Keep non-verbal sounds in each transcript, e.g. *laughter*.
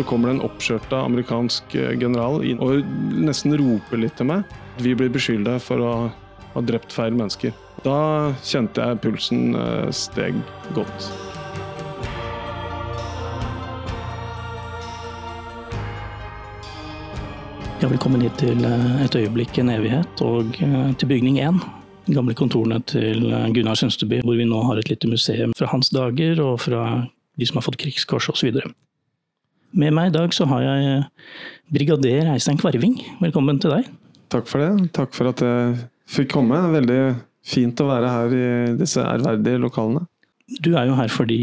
Så kommer det en oppskjørta amerikansk eh, general inn og nesten roper litt til meg. Vi blir beskylda for å ha drept feil mennesker. Da kjente jeg pulsen eh, steg godt. Ja, velkommen hit til eh, Et øyeblikk, en evighet, og til bygning 1. De gamle kontorene til Gunnar Sønsteby, hvor vi nå har et lite museum fra hans dager, og fra de som har fått krigskors osv. Med meg i dag så har jeg brigader Eistein Kvarving. Velkommen til deg. Takk for det. Takk for at jeg fikk komme. Veldig fint å være her i disse ærverdige lokalene. Du er jo her fordi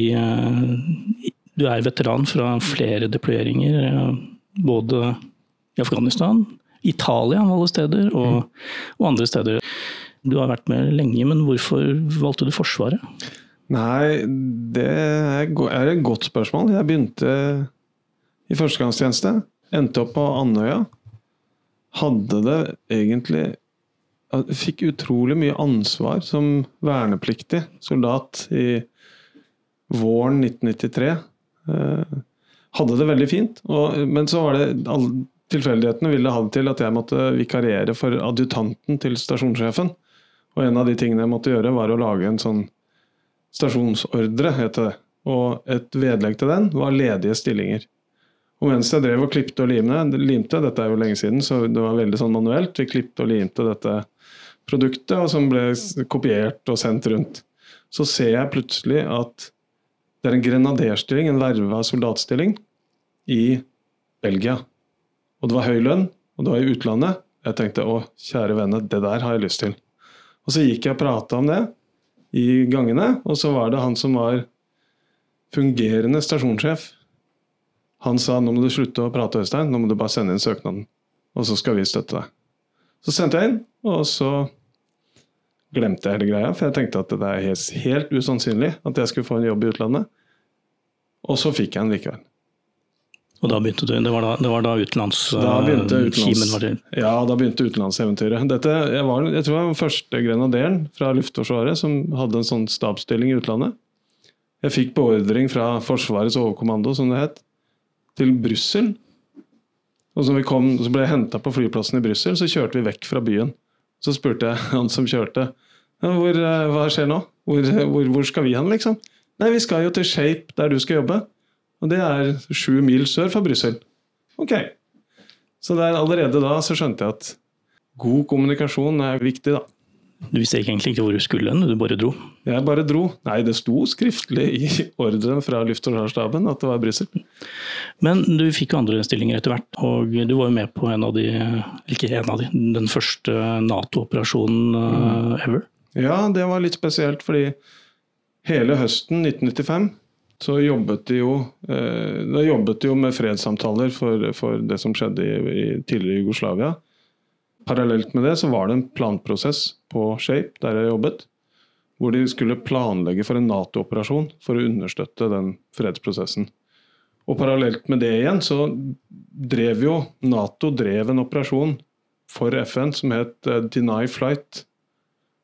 du er veteran fra flere deployeringer, både i Afghanistan, Italia av alle steder, og, og, andre steder. Du har vært med lenge, men hvorfor valgte du Forsvaret? Nei, det er et godt spørsmål. Jeg begynte i førstegangstjeneste. Endte opp på Andøya. Hadde det egentlig Fikk utrolig mye ansvar som vernepliktig soldat i våren 1993. Eh, hadde det veldig fint, men så var det Tilfeldighetene ville ha det til at jeg måtte vikariere for adjutanten til stasjonssjefen. Og en av de tingene jeg måtte gjøre, var å lage en sånn stasjonsordre, het det. Og et vedlegg til den var ledige stillinger. Og mens jeg drev og klipte og limte, limte, dette er jo lenge siden, så det var veldig sånn manuelt, vi klipte og limte dette produktet, og som ble kopiert og sendt rundt, så ser jeg plutselig at det er en grenaderstilling, en verva soldatstilling, i Belgia. Og det var høy lønn, og det var i utlandet. Jeg tenkte å, kjære venne, det der har jeg lyst til. Og så gikk jeg og prata om det i gangene, og så var det han som var fungerende stasjonssjef. Han sa nå må du slutte å prate, Øystein, nå må du bare sende inn søknaden. Og så skal vi støtte deg. Så sendte jeg inn, og så glemte jeg hele greia, for jeg tenkte at det er helt, helt usannsynlig at jeg skulle få en jobb i utlandet. Og så fikk jeg den likevel. Og da begynte du, Det var da, det var da utenlandskimen utenlands, var til? Ja, da begynte utenlandseventyret. Dette, jeg, var, jeg tror jeg var den første grenaderen fra Luftforsvaret som hadde en sånn stabsstilling i utlandet. Jeg fikk beordring fra Forsvarets overkommando, som det het, til Brussel. Og så, kom, så ble jeg henta på flyplassen i Brussel, så kjørte vi vekk fra byen. Så spurte jeg *laughs* han som kjørte hvor, eh, hva skjer nå? Hvor, hvor, hvor skal vi hen, liksom? Nei, vi skal jo til Shape, der du skal jobbe. Og det er sju mil sør for Brussel. Ok. Så der, allerede da så skjønte jeg at god kommunikasjon er viktig, da. Du visste egentlig ikke hvor du skulle hen, du bare dro? Jeg bare dro. Nei, det sto skriftlig i ordren fra Luftforsvarsstaben at det var Brussel. Men du fikk andre stillinger etter hvert, og du var jo med på en av de, ikke en av de, den første Nato-operasjonen mm. ever? Ja, det var litt spesielt, fordi hele høsten 1995 så jobbet de jo, eh, de jobbet jo med fredssamtaler for, for det som skjedde i, i, tidligere Jugoslavia. Parallelt med det så var det en planprosess på Shape, der jeg jobbet, hvor de skulle planlegge for en Nato-operasjon for å understøtte den fredsprosessen. Og Parallelt med det igjen så drev jo Nato drev en operasjon for FN som het eh, Deny Flight,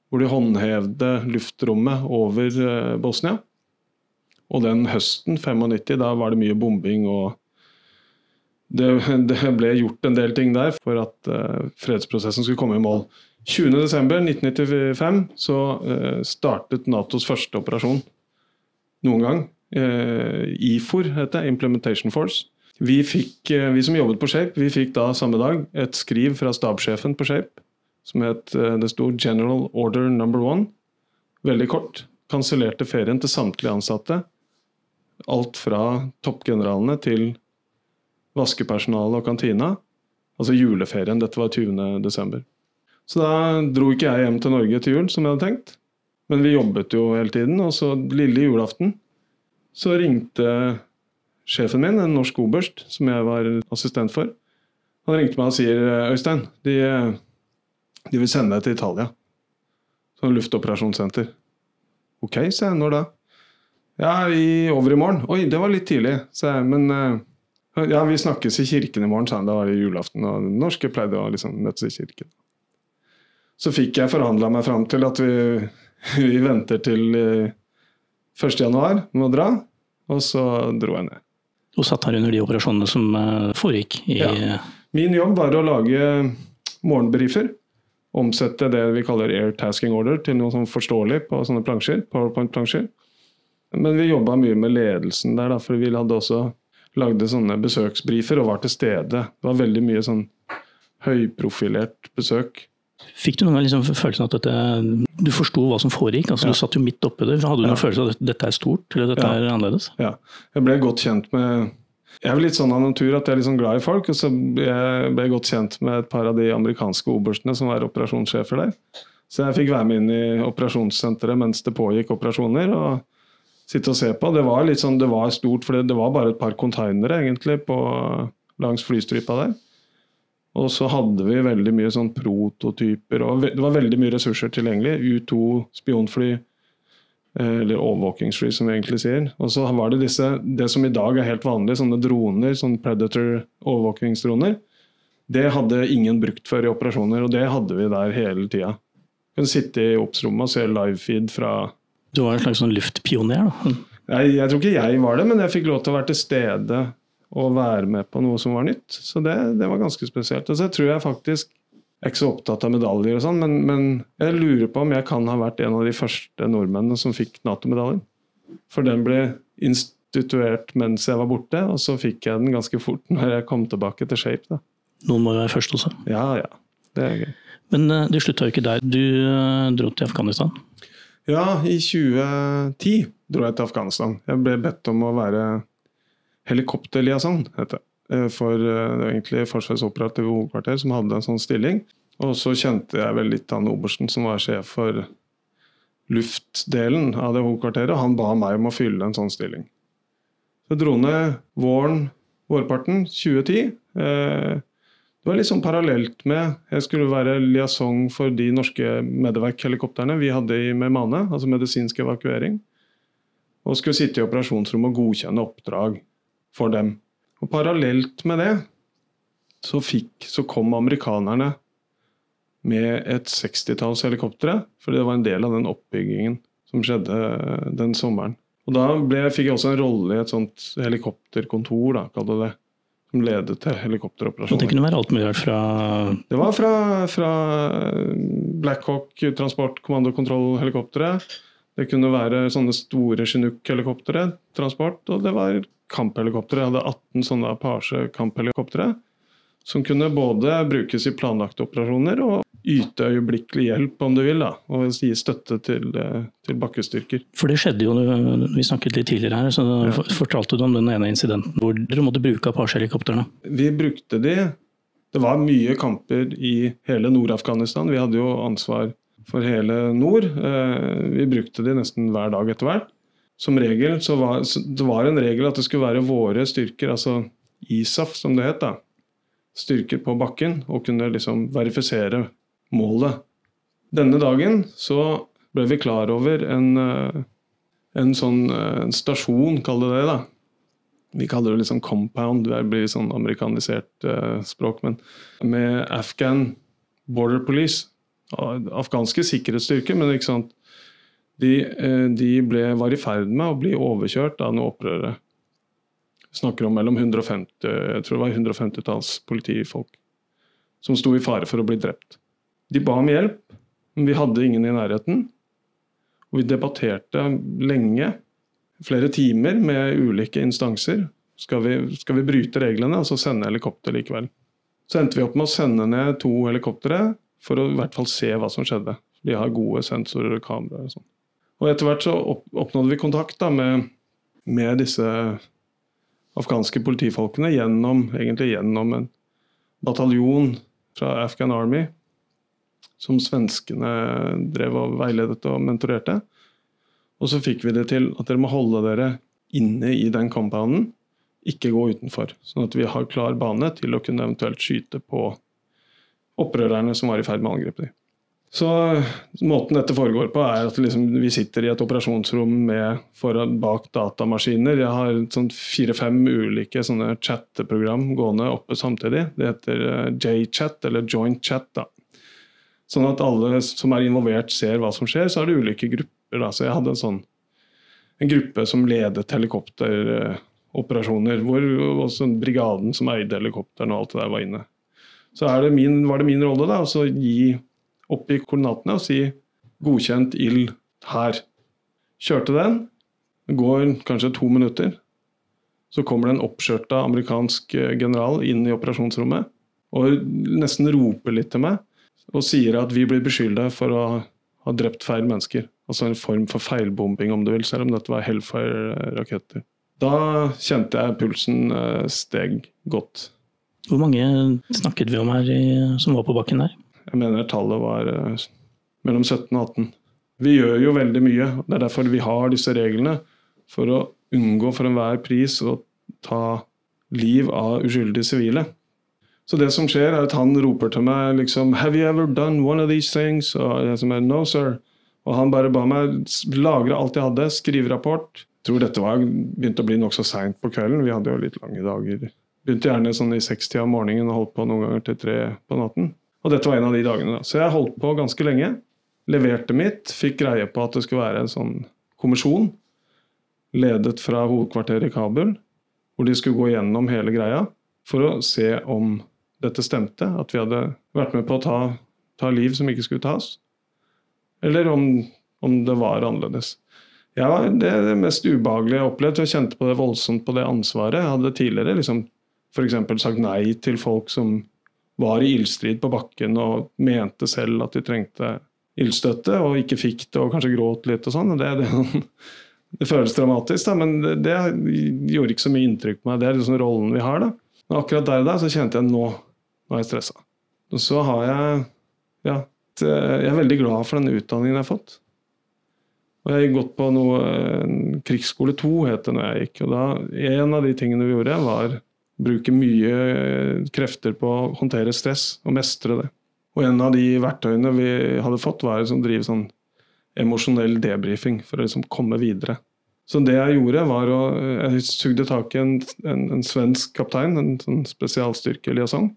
hvor de håndhevde luftrommet over eh, Bosnia. Og den høsten 95, da var det mye bombing og det, det ble gjort en del ting der for at uh, fredsprosessen skulle komme i mål. 20.12.1995 så uh, startet Natos første operasjon noen gang. Uh, IFOR heter det, Implementation Force. Vi, fikk, vi som jobbet på Shape, vi fikk da samme dag et skriv fra stabssjefen på Shape som het eh, Det sto 'General Order Number One'. Veldig kort. Kansellerte ferien til samtlige ansatte. Alt fra toppgeneralene til vaskepersonale og kantina. Altså juleferien. Dette var 20. desember. Så da dro ikke jeg hjem til Norge til jul, som jeg hadde tenkt. Men vi jobbet jo hele tiden. Og så lille julaften så ringte sjefen min, en norsk oberst, som jeg var assistent for. Han ringte meg og sier Øystein, de, de vil sende deg til Italia. Sånn luftoperasjonssenter. Ok, sa jeg. Når da? Ja, i, over i morgen. Oi, det var litt tidlig, sa jeg. Men eh, ja, vi snakkes i kirken i morgen, sa han. Da var det julaften, og norske pleide å liksom møtes i kirken. Så fikk jeg forhandla meg fram til at vi, *laughs* vi venter til eh, 1. januar med å dra, og så dro jeg ned. Og satt her under de operasjonene som eh, foregikk i Ja. Min jobb var å lage morgenbriefer. Omsette det vi kaller air tasking order til noe sånn forståelig på sånne plansjer, powerpoint-plansjer. Men vi jobba mye med ledelsen der, da, for vi hadde også lagde sånne besøksbriefer og var til stede. Det var veldig mye sånn høyprofilert besøk. Fikk du noen gang liksom følelsen at dette, du forsto hva som foregikk? altså Ja. Du satt jo midt oppi det. Hadde du Ja. noen følelse av at dette er stort, eller dette Ja. er annerledes? Ja. Jeg ble godt kjent med Jeg er litt sånn av natur at jeg er litt sånn glad i folk. Og så ble jeg godt kjent med et par av de amerikanske oberstene som var operasjonssjefer der. Så jeg fikk være med inn i operasjonssenteret mens det pågikk operasjoner. og sitte og se på. Det var litt sånn, det var stort, for det, var bare et par konteinere egentlig på, langs flystripa der. Og så hadde vi veldig mye sånn prototyper, og det var veldig mye ressurser tilgjengelig. U2 spionfly, eh, eller overvåkingsfly som vi egentlig sier. Og så var det disse, det som i dag er helt vanlig, sånne droner, sånn Predator overvåkingsdroner. Det hadde ingen brukt før i operasjoner, og det hadde vi der hele tida. Kunne sitte i obs-rommet og se livefeed fra Du var en slags sånn luftpioner. da. jeg, jeg tror ikke jeg var det, men jeg fikk lov til å være til stede og være med på noe som var nytt. Så det, det var ganske spesielt. Og så tror jeg faktisk Jeg er ikke så opptatt av medaljer og sånn, men, men jeg lurer på om jeg kan ha vært en av de første nordmennene som fikk Nato-medaljen. For den ble instituert mens jeg var borte, og så fikk jeg den ganske fort når jeg kom tilbake til Shape. Da. Noen må jo være først også. Ja, ja. Det er gøy. Men uh, du slutta jo ikke der. Du uh, dro til Afghanistan. Ja, i 2010 dro jeg til Afghanistan. Jeg ble bedt om å være helikopterliaison, heter det. Eh, For eh, det var egentlig Forsvarets operative hovedkvarter som hadde en sånn stilling. Og så kjente jeg vel litt han obersten som var sjef for luftdelen av det hovedkvarteret. og Han ba meg om å fylle en sånn stilling. Så jeg dro ned våren, vårparten 2010. Eh, Det var litt sånn parallelt med Jeg skulle være liaison for de norske Medevac-helikoptrene vi hadde i Meymaneh, altså medisinsk evakuering. Og skulle sitte i operasjonsrommet og godkjenne oppdrag for dem. Og parallelt med det så, fikk, så kom amerikanerne med et 60-talls helikoptre, fordi det var en del av den oppbyggingen som skjedde eh, den sommeren. Og Da ble, fikk jeg også en rolle i et sånt helikopterkontor, da, kall det det, som ledet Og det kunne være alt mulig rart fra Det var fra, fra Blackhawk transportkommandokontrollhelikoptre. Det kunne være sånne store Chinook-helikoptre, transport, og det var kamphelikoptre. Jeg hadde 18 sånne Apache kamphelikoptre som kunne både brukes i planlagte operasjoner og yte øyeblikkelig hjelp, om du vil, da, og gi støtte til, eh, til bakkestyrker. For det skjedde jo, vi snakket litt tidligere her, så Ja. fortalte du om den ene incidenten hvor dere måtte bruke Apache-helikoptrene. Vi brukte de Det var mye kamper i hele Nord-Afghanistan. Vi hadde jo ansvar for hele nord. Eh, Vi brukte de nesten hver dag etter hvert. Som regel så var det var en regel at det skulle være våre styrker, altså ISAF som det het, da. Styrker på bakken, og kunne liksom verifisere målet. Denne dagen så ble vi klar over en, eh, en sånn eh, en stasjon, kall det det, da vi kaller det liksom compound, det blir sånn amerikanisert eh, språk, men med Afghan Border Police, afghanske sikkerhetsstyrker, men ikke sant, de, de ble, var i ferd med å bli overkjørt av noen opprørere. Snakker om mellom 150, jeg tror det var 150-talls politifolk som sto i fare for å bli drept. De ba om hjelp, men vi hadde ingen i nærheten. Og vi debatterte lenge flere timer med ulike instanser. Skal vi, skal vi bryte reglene og så sende helikopter likevel? Så endte vi opp med å sende ned to helikoptre for å i hvert fall se hva som skjedde. De har gode sensorer og kameraer. Og sånn. Og etter hvert så opp, oppnådde vi kontakt da, med, med, disse afghanske politifolkene gjennom, egentlig gjennom en bataljon fra Afghan Army som svenskene drev og veiledet og mentorerte. Og så fikk vi det til at dere må holde dere inne i den compounden, ikke gå utenfor. Sånn at vi har klar bane til å kunne eventuelt skyte på opprørerne som var i ferd med å angripe dem. Så Måten dette foregår på, er at liksom, vi sitter i et operasjonsrom med foran, bak datamaskiner. Jeg har fire-fem ulike sånne chatteprogram gående oppe samtidig. Det heter eh, J-chat, eller joint chat. da. Sånn at alle som er involvert, ser hva som skjer. Så er det ulike grupper. Da. Så jeg hadde en sånn en gruppe som ledet helikopteroperasjoner. Hvor også brigaden som eide helikopterne og alt det der var inne. Så det min, var det min rolle da, å gi oppgi koordinatene og si godkjent ild her. Kjørte den. Det går kanskje to minutter. Så kommer det en oppskjørta amerikansk eh, general inn i operasjonsrommet og nesten roper litt til meg og sier at vi blir beskylda for å ha drept feil mennesker. Altså en form for feilbombing, om du vil, selv om dette var Hellfire-raketter. Da kjente jeg pulsen eh, steg godt. Hvor mange snakket vi om her i, som var på bakken der? Jeg mener tallet var uh, mellom 17 og 18. Vi gjør jo veldig mye. Det er derfor vi har disse reglene. For å unngå for enhver pris å ta liv av uskyldige sivile. Så det som skjer, er at han roper til meg liksom Have you ever done one of these things? Og jeg som er No, sir. Og han bare ba meg lagre alt jeg hadde, skrive rapport. Jeg tror dette var, begynte å bli nokså seint på kvelden. Vi hadde jo litt lange dager. Begynte gjerne sånn i sekstida om morgenen og holdt på noen ganger til tre på natten. Og dette var en av de dagene. da. Så jeg holdt på ganske lenge. Leverte mitt. Fikk greie på at det skulle være en sånn kommisjon ledet fra hovedkvarteret i Kabul. Hvor de skulle gå gjennom hele greia for å se om dette stemte. At vi hadde vært med på å ta, ta liv som ikke skulle tas. Eller om, om det var annerledes. Ja, det er det mest ubehagelige jeg har opplevd. Jeg kjente på det voldsomt på det ansvaret. Jeg hadde tidligere liksom f.eks. sagt nei til folk som var i ildstrid på bakken og mente selv at de trengte ildstøtte, og ikke fikk det og kanskje gråt litt og sånn. Det, det, *laughs* det, føles dramatisk, da, men det, det, gjorde ikke så mye inntrykk på meg. Det er liksom rollen vi har. da. Men akkurat der og der så kjente jeg nå, nå er jeg stressa. Og så har jeg ja, jeg er veldig glad for den utdanningen jeg har fått. Og jeg har gått på noe Krigsskole 2 het det når jeg gikk. og da, En av de tingene vi gjorde, var bruke mye eh, krefter på å håndtere stress og mestre det. Og en av de verktøyene vi hadde fått, var å drive sånn emosjonell debrifing for å liksom komme videre. Så det jeg gjorde, var å Jeg sugde tak i en, en, en svensk kaptein, en sånn spesialstyrke liaison.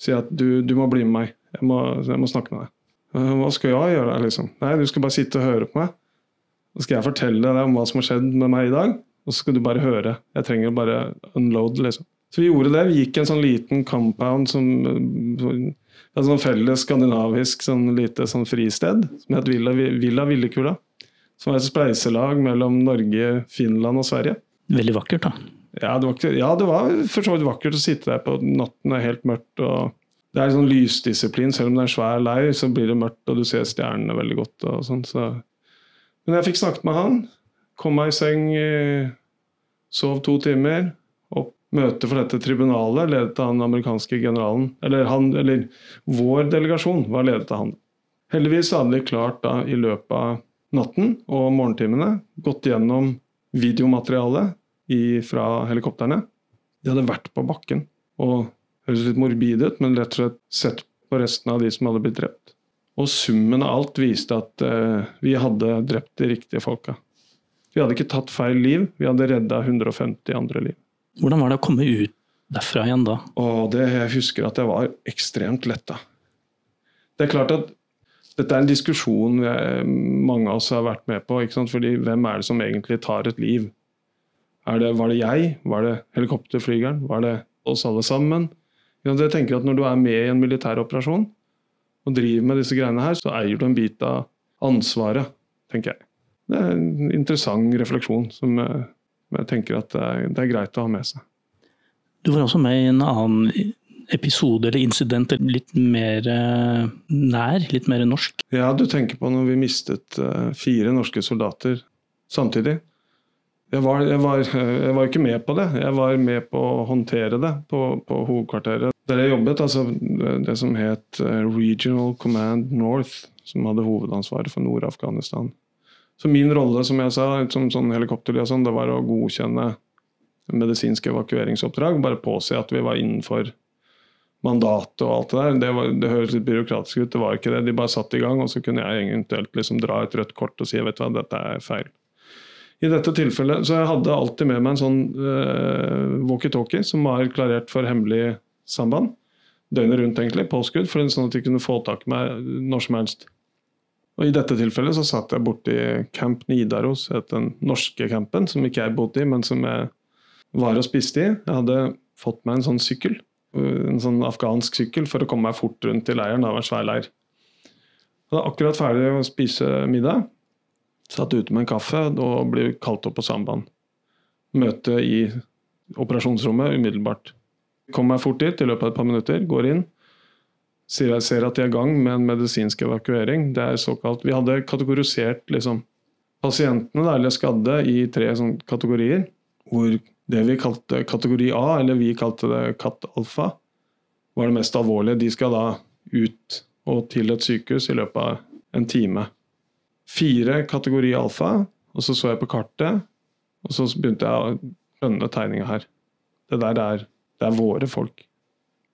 Si at du, du, må bli med meg. Jeg må, jeg må, snakke med deg. «Eh, hva skal jeg gjøre? liksom? Nei, du skal bare sitte og høre på meg. Så skal jeg fortelle deg om hva som har skjedd med meg i dag, og så skal du bare høre. Jeg trenger å bare unload, liksom. Så vi gjorde det. Vi gikk en sånn liten compound som et sånn felles skandinavisk sånn lite sånn fristed som het Villa, Villa Villekula. Som var et spleiselag mellom Norge, Finland og Sverige. Veldig vakkert, da. Ja, det var, ja, det var for så vidt vakkert å sitte der på natten, det er helt mørkt. og Det er sånn lysdisiplin. Selv om det er en svær leir, så blir det mørkt, og du ser stjernene veldig godt. og sånn, så. Men jeg fikk snakket med han. Kom meg i seng, sov to timer møte for dette tribunalet ledet av den amerikanske generalen. Eller, han, eller vår delegasjon var ledet av han. Heldigvis hadde de klart da i løpet av natten og morgentimene gått gjennom videomaterialet fra helikoptrene. De hadde vært på bakken og høres litt morbid ut, men rett og slett sett på resten av de som hadde blitt drept. Og summen av alt viste at eh, vi hadde drept de riktige folka. Vi hadde ikke tatt feil liv, vi hadde redda 150 andre liv. Hvordan var det å komme ut derfra igjen da? Og det, jeg husker at jeg var ekstremt letta. Det er klart at dette er en diskusjon mange av oss har vært med på. Ikke sant? Fordi hvem er det som egentlig tar et liv? Det, var det jeg? Var det helikopterflygeren? Var det oss alle sammen? Jeg tenker at Når du er med i en militær operasjon og driver med disse greiene her, så eier du en bit av ansvaret, tenker jeg. Det er en interessant refleksjon som eh, men jeg tenker at det er, det er, greit å ha med seg. Du var også med i en annen episode eller incident litt mer eh, nær, litt mer norsk? Ja, du tenker på når vi mistet uh, fire norske soldater samtidig. Jeg var, jeg, var, jeg var, ikke med på det. Jeg var med på å håndtere det på, på hovedkvarteret. Der jeg jobbet, altså det som het eh, Regional Command North, som hadde hovedansvaret for Nord-Afghanistan. Så min rolle, som jeg sa, som sånn helikopterliaison, det var å godkjenne medisinske evakueringsoppdrag. Bare påse at vi var innenfor mandatet og alt det der. Det, var, det høres litt byråkratisk ut, det var ikke det. De bare satte i gang, og så kunne jeg eventuelt liksom dra et rødt kort og si vet du hva, dette er feil. I dette tilfellet, Så jeg hadde alltid med meg en sånn uh, walkietalkie som var klarert for hemmelig samband. Døgnet rundt, egentlig, påskudd, for sånn at de kunne få tak i meg når som helst. Og I dette tilfellet så satt jeg borti Camp Nidaros, den norske campen, som ikke jeg bodde i, men som jeg var og spiste i. Jeg hadde fått meg en sånn sykkel, en sånn afghansk sykkel, for å komme meg fort rundt i leiren. Det var en svær leir. Jeg var akkurat ferdig å spise middag. Satt ute med en kaffe og ble kalt opp på samband. Møte i operasjonsrommet umiddelbart. Kom meg fort dit i løpet av et par minutter, går inn. Sier jeg ser at de er i gang med en medisinsk evakuering. Det er såkalt, Vi hadde kategorisert liksom, pasientene, eller skadde, i tre sånn, kategorier. Hvor det vi kalte kategori A, eller vi kalte det katt alfa, var det mest alvorlige. De skal da ut og til et sykehus i løpet av en time fire kategori alfa, og så så jeg på kartet, og så begynte jeg å skjønne tegninga her. Det der er, det er våre folk.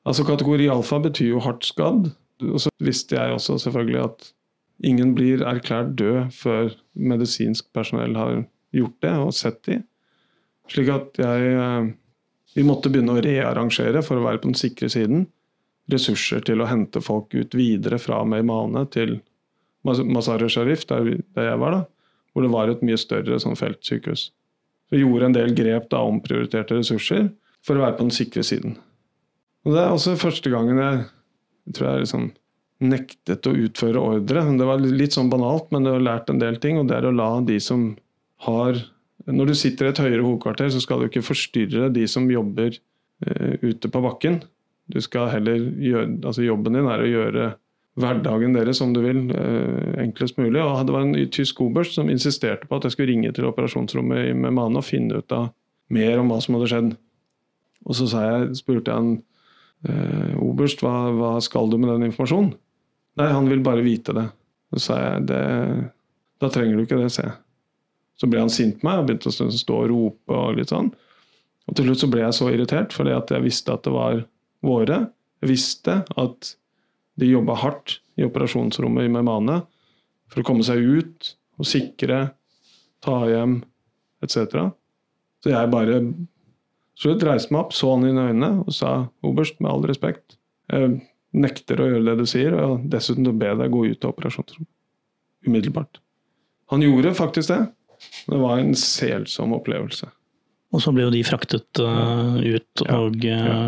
Altså Kategori alfa betyr jo hardt skadd. Og så visste jeg også selvfølgelig at ingen blir erklært død før medisinsk personell har gjort det og sett de. Slik at jeg eh, Vi måtte begynne å rearrangere for å være på den sikre siden. Ressurser til å hente folk ut videre fra Meymane til Mazar-e Sharif, der, jeg var, da, hvor det var et mye større sånn feltsykehus. Vi gjorde en del grep da, omprioriterte ressurser for å være på den sikre siden. Og Det er også første gangen jeg, tror jeg liksom nektet å utføre ordre. Det var litt sånn banalt, men du har lært en del ting. Og det er å la de som har Når du sitter i et høyere hovedkvarter, så skal du ikke forstyrre de som jobber uh, ute på bakken. Du skal heller gjøre, altså Jobben din er å gjøre hverdagen deres som du vil, eh, enklest mulig. Og det var en tysk oberst som insisterte på at jeg skulle ringe til operasjonsrommet med Mane og finne ut av mer om hva som hadde skjedd. Og så jeg, spurte jeg han eh, oberst hva, hva skal du med den informasjonen? Nei, han vil bare vite det. Så sa jeg det, da trenger du ikke det, se. Så ble han sint på meg og begynte å stå og rope og litt sånn. Og til slutt så ble jeg så irritert fordi at jeg visste at det var våre. Jeg visste at de jobba hardt i operasjonsrommet i Memane for å komme seg ut og sikre, ta hjem etc. Så jeg bare så jeg reiste meg opp, så han inn i øynene og sa oberst, med all respekt, jeg nekter å gjøre det du sier, og dessuten å be deg gå ut av operasjonsrommet. Umiddelbart. Han gjorde faktisk det. Det var en selsom opplevelse. Og så ble jo de fraktet uh, ut, og uh, ja.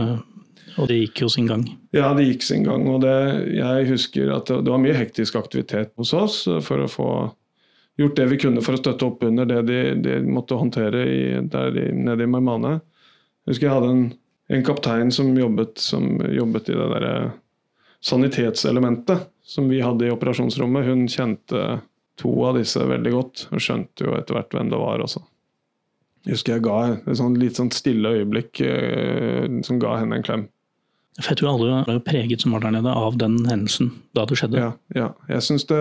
Og det gikk jo sin gang? Ja, det gikk sin gang. Og det, jeg husker at det, det, var mye hektisk aktivitet hos oss for å få gjort det vi kunne for å støtte opp under det de, de måtte håndtere i, der de, nede i Marmane. Jeg husker jeg hadde en, en kaptein som jobbet, som jobbet i det derre sanitetselementet som vi hadde i operasjonsrommet. Hun kjente to av disse veldig godt, og skjønte jo etter hvert hvem det var også. Jeg husker jeg ga et sånn litt sånn stille øyeblikk eh, som ga henne en klem. For jeg tror alle var preget som var der nede av den hendelsen da det skjedde. Ja, ja. Jeg synes det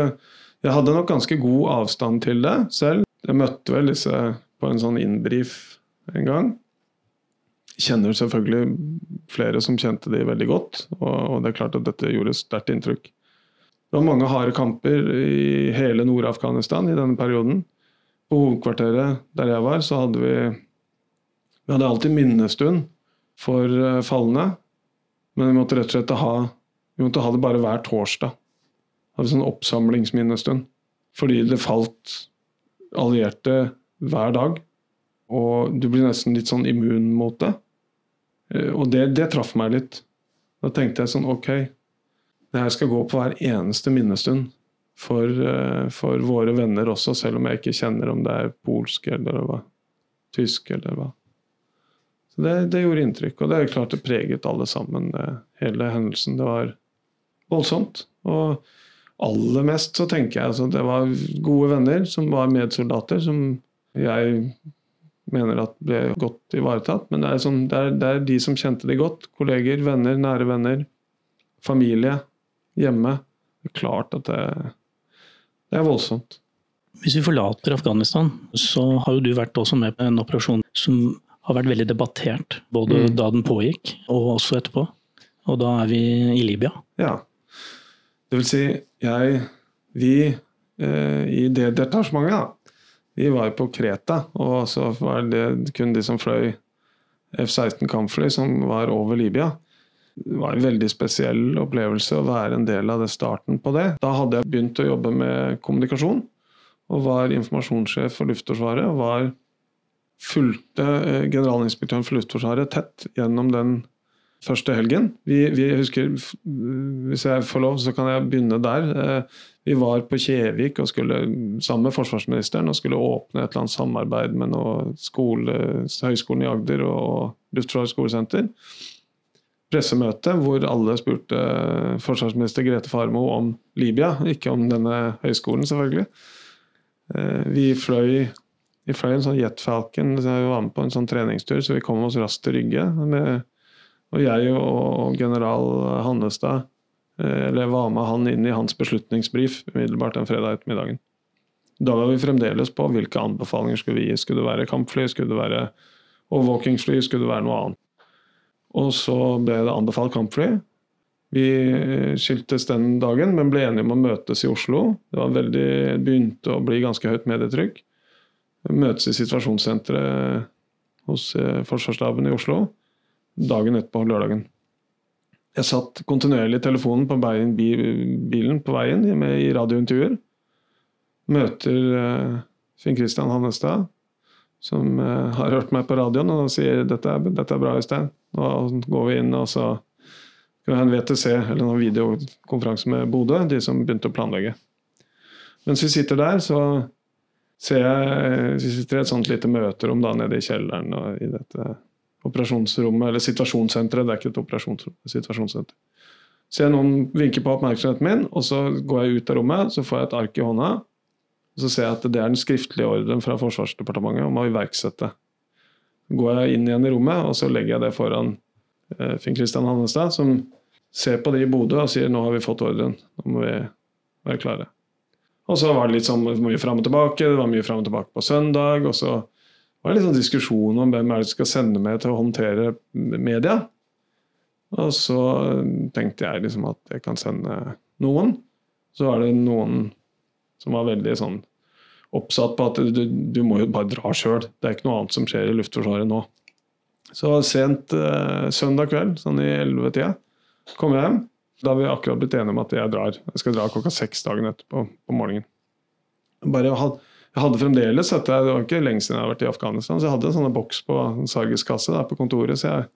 Jeg hadde nok ganske god avstand til det selv. Jeg møtte vel disse på en sånn innbrief en gang. Kjenner selvfølgelig flere som kjente de veldig godt, og det er klart at dette gjorde sterkt inntrykk. Det var mange harde kamper i hele Nord-Afghanistan i denne perioden. På hovedkvarteret der jeg var, så hadde vi Vi hadde alltid minnestund for eh, falne. Men vi måtte rett og slett ha, vi måtte ha det bare hver torsdag. Hadde sånn oppsamlingsminnestund. Fordi det falt allierte hver dag. Og du blir nesten litt sånn immun mot det. Eh, og det, det traff meg litt. Da tenkte jeg sånn ok, det her skal gå på hver eneste minnestund. For, eh, for våre venner også, selv om jeg ikke kjenner om det er polsk eller hva. Tysk eller hva. Så det, det, gjorde inntrykk, og det er klart det preget alle sammen, hele hendelsen. Det var voldsomt. Og aller mest så tenker jeg altså, det var gode venner som var medsoldater, som jeg mener at ble godt ivaretatt. Men det er, sånn, det, er, det er, de som kjente det godt. Kolleger, venner, nære venner. Familie. Hjemme. Det er klart at det, det er voldsomt. Hvis vi forlater Afghanistan, så har jo du vært også med på en operasjon som har vært veldig debattert. Både mm. da den pågikk, og også etterpå. Og da er vi i Libya. Ja. Det vil si, jeg Vi eh, i det detasjementet, da vi var på Kreta, og så var det kun de som fløy F-16 kampfly som var over Libya. Det var en veldig spesiell opplevelse å være en del av det starten på det. Da hadde jeg begynt å jobbe med kommunikasjon, og var informasjonssjef for Luftforsvaret. og var fulgte eh, generalinspektøren for Luftforsvaret tett gjennom den første helgen. Vi, vi, husker, Hvis jeg får lov, så kan jeg begynne der. Eh, vi var på Kjevik og skulle, sammen med forsvarsministeren og skulle åpne et eller annet samarbeid med noe skole, Høgskolen i Agder og Luftforsvarets skolesenter. Pressemøte hvor alle spurte forsvarsminister Grete Farmo om Libya, ikke om denne høyskolen, selvfølgelig. Eh, vi fløy, vi fløy en sånn Jet Falcon, vi var med på en sånn treningstur, så vi kom oss raskt til Rygge. Med, og jeg og general Hannestad Eh, eller var med han inn i hans beslutningsbrif umiddelbart den fredag ettermiddagen. Da var vi fremdeles på hvilke anbefalinger skulle vi gi. Skulle det være kampfly, skulle det være overvåkingsfly, skulle det være noe annet. Og så ble det anbefalt kampfly. Vi eh, skiltes den dagen, men ble enige om å møtes i Oslo. Det veldig, begynte å bli ganske høyt medietrykk. Møtes i situasjonssenteret hos eh, Forsvarsstaben i Oslo dagen etterpå, lørdagen. Jeg satt kontinuerlig i telefonen på veien, bilen på veien med, i radiointervjuer. Møter uh, Finn Christian Hannestad, som uh, har hørt meg på radioen, og sier dette er, dette er bra, Øystein. Nå går vi inn, og så skal vi ha en VTC, eller en videokonferanse med Bodø, de som begynte å planlegge. Mens vi sitter der, så ser jeg Vi sitter i et sånt lite møterom da nede i kjelleren og i dette operasjonsrommet, eller situasjonssenteret. Det er ikke et operasjonsrom, situasjonssenter. Ser noen vinker på oppmerksomheten min, og så går jeg ut av rommet, så får jeg et ark i hånda. Og så ser jeg at det er den skriftlige ordren fra Forsvarsdepartementet om å iverksette. Går jeg inn igjen i rommet, og så legger jeg det foran eh, Finn Kristian Hannestad, som ser på det i Bodø og sier nå har vi fått ordren, nå må vi være klare. Og så var det litt sånn mye fram og tilbake, det var mye fram og tilbake på søndag. og så var litt sånn diskusjon om hvem er det skal sende med til å håndtere media. Og så tenkte jeg liksom at jeg kan sende noen. Så var det noen som var veldig sånn oppsatt på at du, du må jo bare dra sjøl. Det er ikke noe annet som skjer i Luftforsvaret nå. Så sent eh, søndag kveld, sånn i 11-tida, kom jeg hjem. Da har vi akkurat blitt enige om at jeg drar. Jeg skal dra klokka seks dagen etterpå på morgenen. Bare hadde jeg hadde fremdeles, det var ikke lenge siden jeg hadde vært i Afghanistan, så jeg hadde en sånn boks på en sargiskasse der på kontoret, så jeg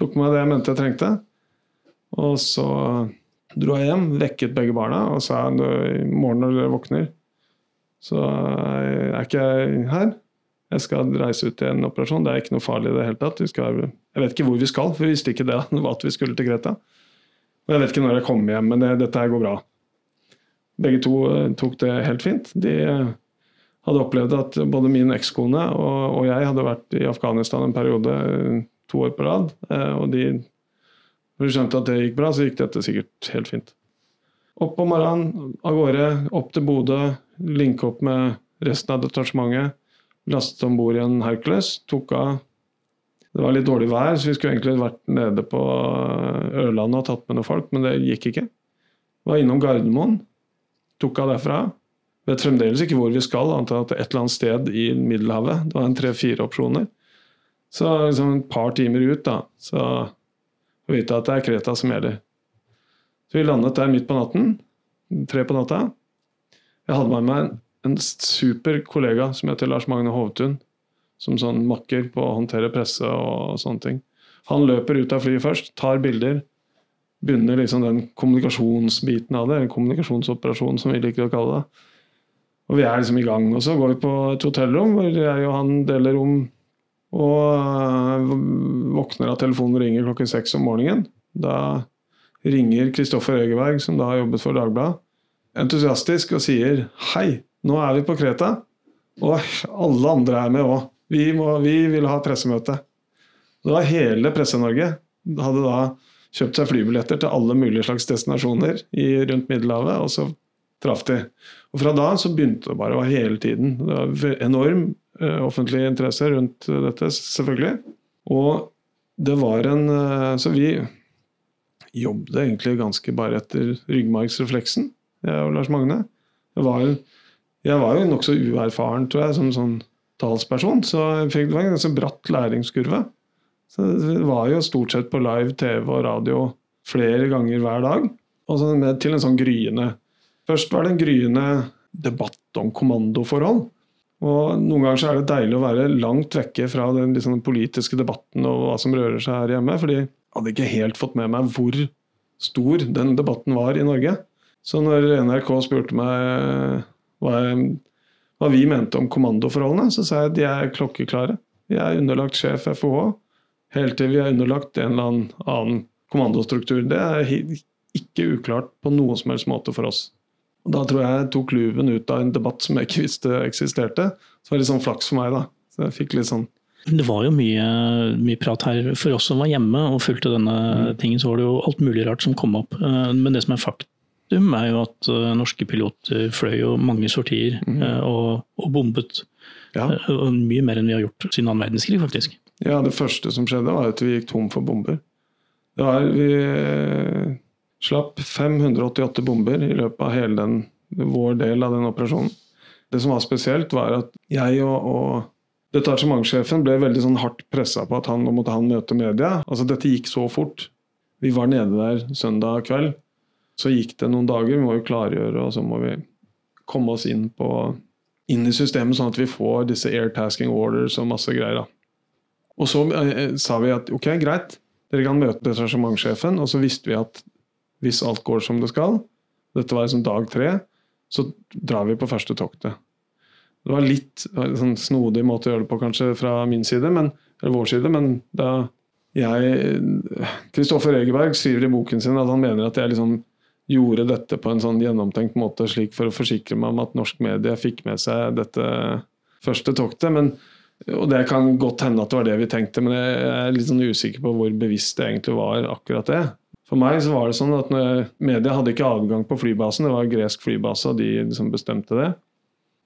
tok med det jeg mente jeg trengte. Og så dro jeg hjem, vekket begge barna og sa i morgen når dere våkner, så er ikke jeg her. Jeg skal reise ut til en operasjon. Det er ikke noe farlig i det hele tatt. Skal, jeg vet ikke hvor vi skal, for vi visste ikke det *laughs* at vi skulle til Kreta. Og jeg vet ikke når jeg kommer hjem, men det, dette her går bra. Begge to eh, tok det helt fint. De hadde opplevd at både min ekskone og, og, jeg hadde vært i Afghanistan en periode, to år på rad. Eh, og de, når de skjønte at det gikk bra, så gikk dette sikkert helt fint. Opp om morgenen, av gårde, opp til Bodø, linke opp med resten av detasjementet. Lastet om bord i en Hercules, tok av. Det var litt dårlig vær, så vi skulle egentlig vært nede på Ørlandet og tatt med noen folk, men det gikk ikke. Var innom Gardermoen, tok av derfra Vet fremdeles ikke hvor vi skal, annet enn at et eller annet sted i Middelhavet. Det var en tre-fire opsjoner. Så liksom et par timer ut, da, så vi vite at det er Kreta som gjelder. Så vi landet der midt på natten. Tre på natta. Jeg hadde med meg en super kollega som heter Lars Magne Hovtun. Som sånn makker på å håndtere presse og sånne ting. Han løper ut av flyet først, tar bilder. Begynner liksom den kommunikasjonsbiten av det, eller kommunikasjonsoperasjonen som vi liker å kalle det. Og vi er liksom i gang. Og så går vi på et hotellrom hvor jeg og han deler rom. Og øh, våkner av telefonen ringer klokken seks om morgenen. Da ringer Kristoffer Egeberg, som da har jobbet for Dagbladet, entusiastisk og sier hei, nå er vi på Kreta. Og alle andre er med òg. Vi, vi, vil ha pressemøte. Det var hele Presse-Norge hadde da kjøpt seg flybilletter til alle mulige slags destinasjoner i, rundt Middelhavet, og så traff de. Og Fra da så begynte det bare å være hele tiden. Det var enorm uh, offentlig interesse rundt dette, selvfølgelig. Og det var en uh, Så vi jobbet egentlig ganske bare etter ryggmargsrefleksen, jeg og Lars Magne. Det var jeg var jo nokså uerfaren, tror jeg, som sånn talsperson. Så jeg det var en ganske bratt læringskurve. Så det var jo stort sett på live TV og radio flere ganger hver dag. Og så med til en sånn gryende Først var det en gryende debatt om kommandoforhold. Og noen ganger så er det deilig å være langt vekke fra den liksom, politiske debatten og hva som rører seg her hjemme. fordi jeg hadde ikke helt fått med meg hvor stor den debatten var i Norge. Så når NRK spurte meg hva, hva, vi mente om kommandoforholdene, så sa jeg at de er klokkeklare. Vi er underlagt sjef FOH helt til vi er underlagt en eller annen kommandostruktur. Det er ikke uklart på noen som helst måte for oss. Og Da tror jeg jeg tok luven ut av en debatt som jeg ikke visste eksisterte. Så det var litt sånn flaks for meg, da. Så jeg fikk litt sånn det var jo mye, mye, prat her. For oss som var hjemme og fulgte denne mm. tingen, så var det jo alt mulig rart som kom opp. Eh, men det som er faktum er jo at uh, norske piloter fløy jo mange sortier mm. uh, og, og, bombet. Ja. Mye mer enn vi har gjort siden annen verdenskrig, faktisk. Ja, det første som skjedde, var at vi gikk tom for bomber. Det var, vi slapp 588 bomber i løpet av hele den, vår del av den operasjonen. Det som var spesielt, var at jeg og, og detasjementssjefen ble veldig sånn hardt pressa på at han, nå måtte han møte media. Altså, dette gikk så fort. Vi var nede der søndag kveld. Så gikk det noen dager, vi må jo klargjøre, og så må vi komme oss inn, på, inn i systemet, sånn at vi får disse air tasking orders og masse greier. da. Og så eh, sa vi at ok, greit, dere kan møte detasjementssjefen, og så visste vi at hvis alt går som det skal, dette var liksom dag tre, så drar vi på første toktet. Det var litt sånn snodig måte å gjøre det på kanskje fra min side, men, eller vår side, men da jeg Kristoffer Egeberg skriver i boken sin at han mener at jeg liksom gjorde dette på en sånn gjennomtenkt måte, slik for å forsikre meg om at norsk medie fikk med seg dette første toktet. Men, og Det kan godt hende at det var det vi tenkte, men jeg er litt sånn usikker på hvor bevisst det egentlig var akkurat det. For meg så var det sånn at media hadde ikke adgang på flybasen, det var gresk flybase, og de liksom bestemte det.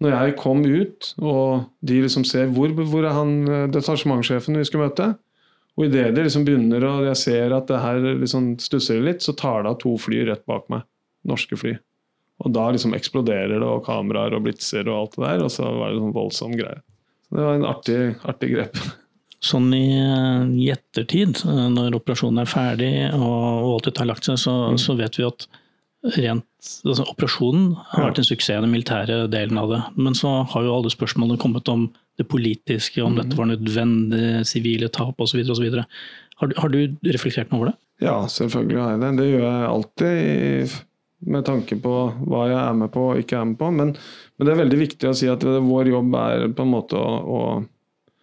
Når jeg kom ut, og de liksom ser hvor, hvor er han eh, detasjementssjefen vi skulle møte, og idet det liksom begynner og jeg ser at det her liksom stusser litt, så tar det av to fly rett bak meg. Norske fly. Og da liksom eksploderer det, og kameraer og blitser og alt det der. Og så var det sånn voldsom greie. Så det var en artig, artig grep. *laughs* Sånn i, i, ettertid, når operasjonen er ferdig og alt dette har lagt seg, så, mm. så vet vi at rent altså, Operasjonen har vært en suksess, den militære delen av det. Men så har jo alle spørsmålene kommet om det politiske, om mm. dette var nødvendig, sivile tap osv. Har, har du reflektert noe over det? Ja, selvfølgelig har jeg det. Det gjør jeg alltid med tanke på hva jeg er med på og ikke er med på. Men, men det er veldig viktig å si at vår jobb er på en måte å, å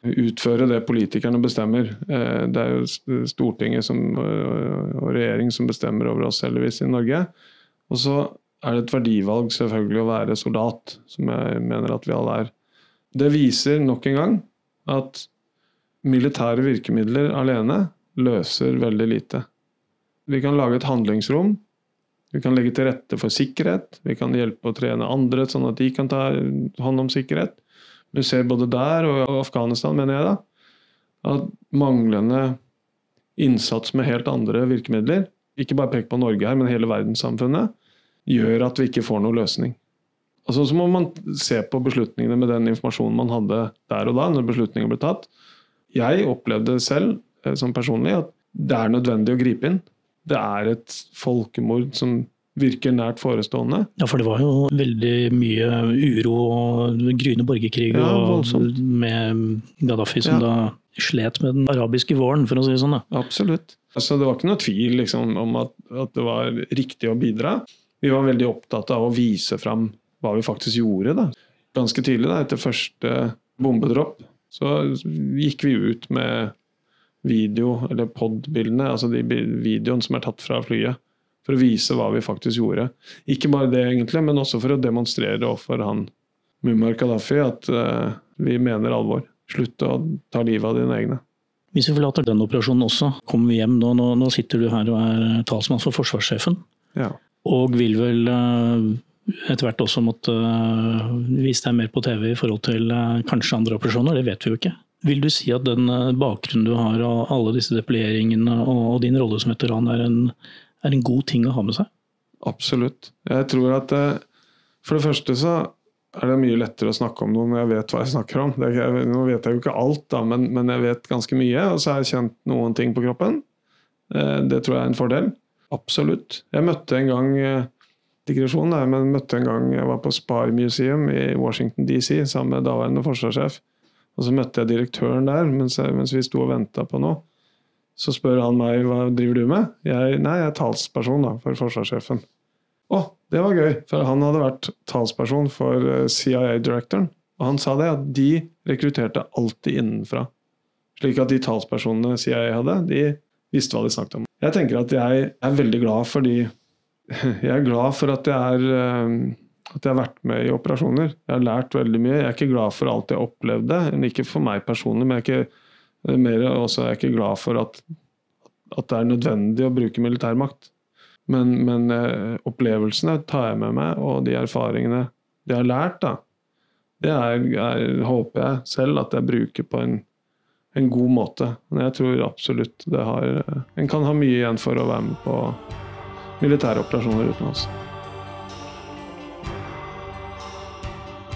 utføre det politikerne bestemmer. Eh, det er jo Stortinget som, og regjering som bestemmer over oss, heldigvis, i Norge. Og så er det et verdivalg selvfølgelig å være soldat, som jeg mener at vi alle er. Det viser nok en gang at militære virkemidler alene løser veldig lite. Vi kan lage et handlingsrom. Vi kan legge til rette for sikkerhet. Vi kan hjelpe å trene andre sånn at de kan ta hånd om sikkerhet. Vi ser både der og Afghanistan, mener jeg, da, at manglende innsats med helt andre virkemidler, ikke bare pek på Norge her, men hele verdenssamfunnet, gjør at vi ikke får noen løsning. Altså, så må man se på beslutningene med den informasjonen man hadde der og da, når beslutningen ble tatt. Jeg opplevde selv eh, som personlig at det er nødvendig å gripe inn. Det er et folkemord som virker nært forestående. Ja, for det var jo veldig mye uro og gryende borgerkrig ja, og med Gaddafi som ja. da slet med den arabiske våren, for å si det sånn. Da. Absolutt. Altså, det var ikke noe tvil liksom, om at, at, det var riktig å bidra. Vi var veldig opptatt av å vise fram hva vi faktisk gjorde. Da. Ganske tidlig, da, etter første bombedropp, så gikk vi ut med video, eller pod-bildene, altså de videoene som er tatt fra flyet. For å vise hva vi faktisk gjorde. Ikke bare det, egentlig, men også for å demonstrere overfor han Mummar Gaddafi at uh, vi mener alvor. Slutt å ta livet av dine egne. Hvis vi forlater den operasjonen også, kommer vi hjem nå. Nå, nå sitter du her og er talsmann for forsvarssjefen. Ja. Og vil vel uh, etter hvert også måtte vise deg mer på TV i forhold til kanskje andre operasjoner. Det vet vi jo ikke. Vil du si at den bakgrunnen du har av alle disse deployeringene og din rolle som veteran er en, er en god ting å ha med seg? Absolutt. Jeg tror at for det første så er det mye lettere å snakke om noe når jeg vet hva jeg snakker om. Jeg, nå vet jeg jo ikke alt, da, men, men, jeg vet ganske mye. Og så har jeg kjent noen ting på kroppen. Eh, det tror jeg er en fordel. Absolutt. Jeg møtte en gang eh, digresjon der, men møtte en gang jeg var på Spy Museum i Washington DC sammen med daværende forsvarssjef. Og så møtte jeg direktøren der mens, mens vi sto og venta på noe. Så spør han meg hva driver du med. Jeg, nei, jeg er talsperson da, for forsvarssjefen. Å, det var gøy, for han hadde vært talsperson for eh, CIA-direktøren. Og han sa det, at de rekrutterte alltid innenfra. Slik at de talspersonene CIA hadde, de visste hva de snakket om. Jeg tenker at jeg er veldig glad fordi *laughs* Jeg er glad for at jeg, er, eh, at jeg har vært med i operasjoner. Jeg har lært veldig mye. Jeg er ikke glad for alt jeg opplevde, ikke for meg personlig, men jeg er ikke, mer også er jeg ikke glad for at, at det er nødvendig å bruke militærmakt. Men, men eh, opplevelsene tar jeg med meg, og de erfaringene de har lært, da, det er, er, håper jeg selv at jeg bruker på en, en god måte. Men jeg tror absolutt det har En kan ha mye igjen for å være med på militære operasjoner utenlands.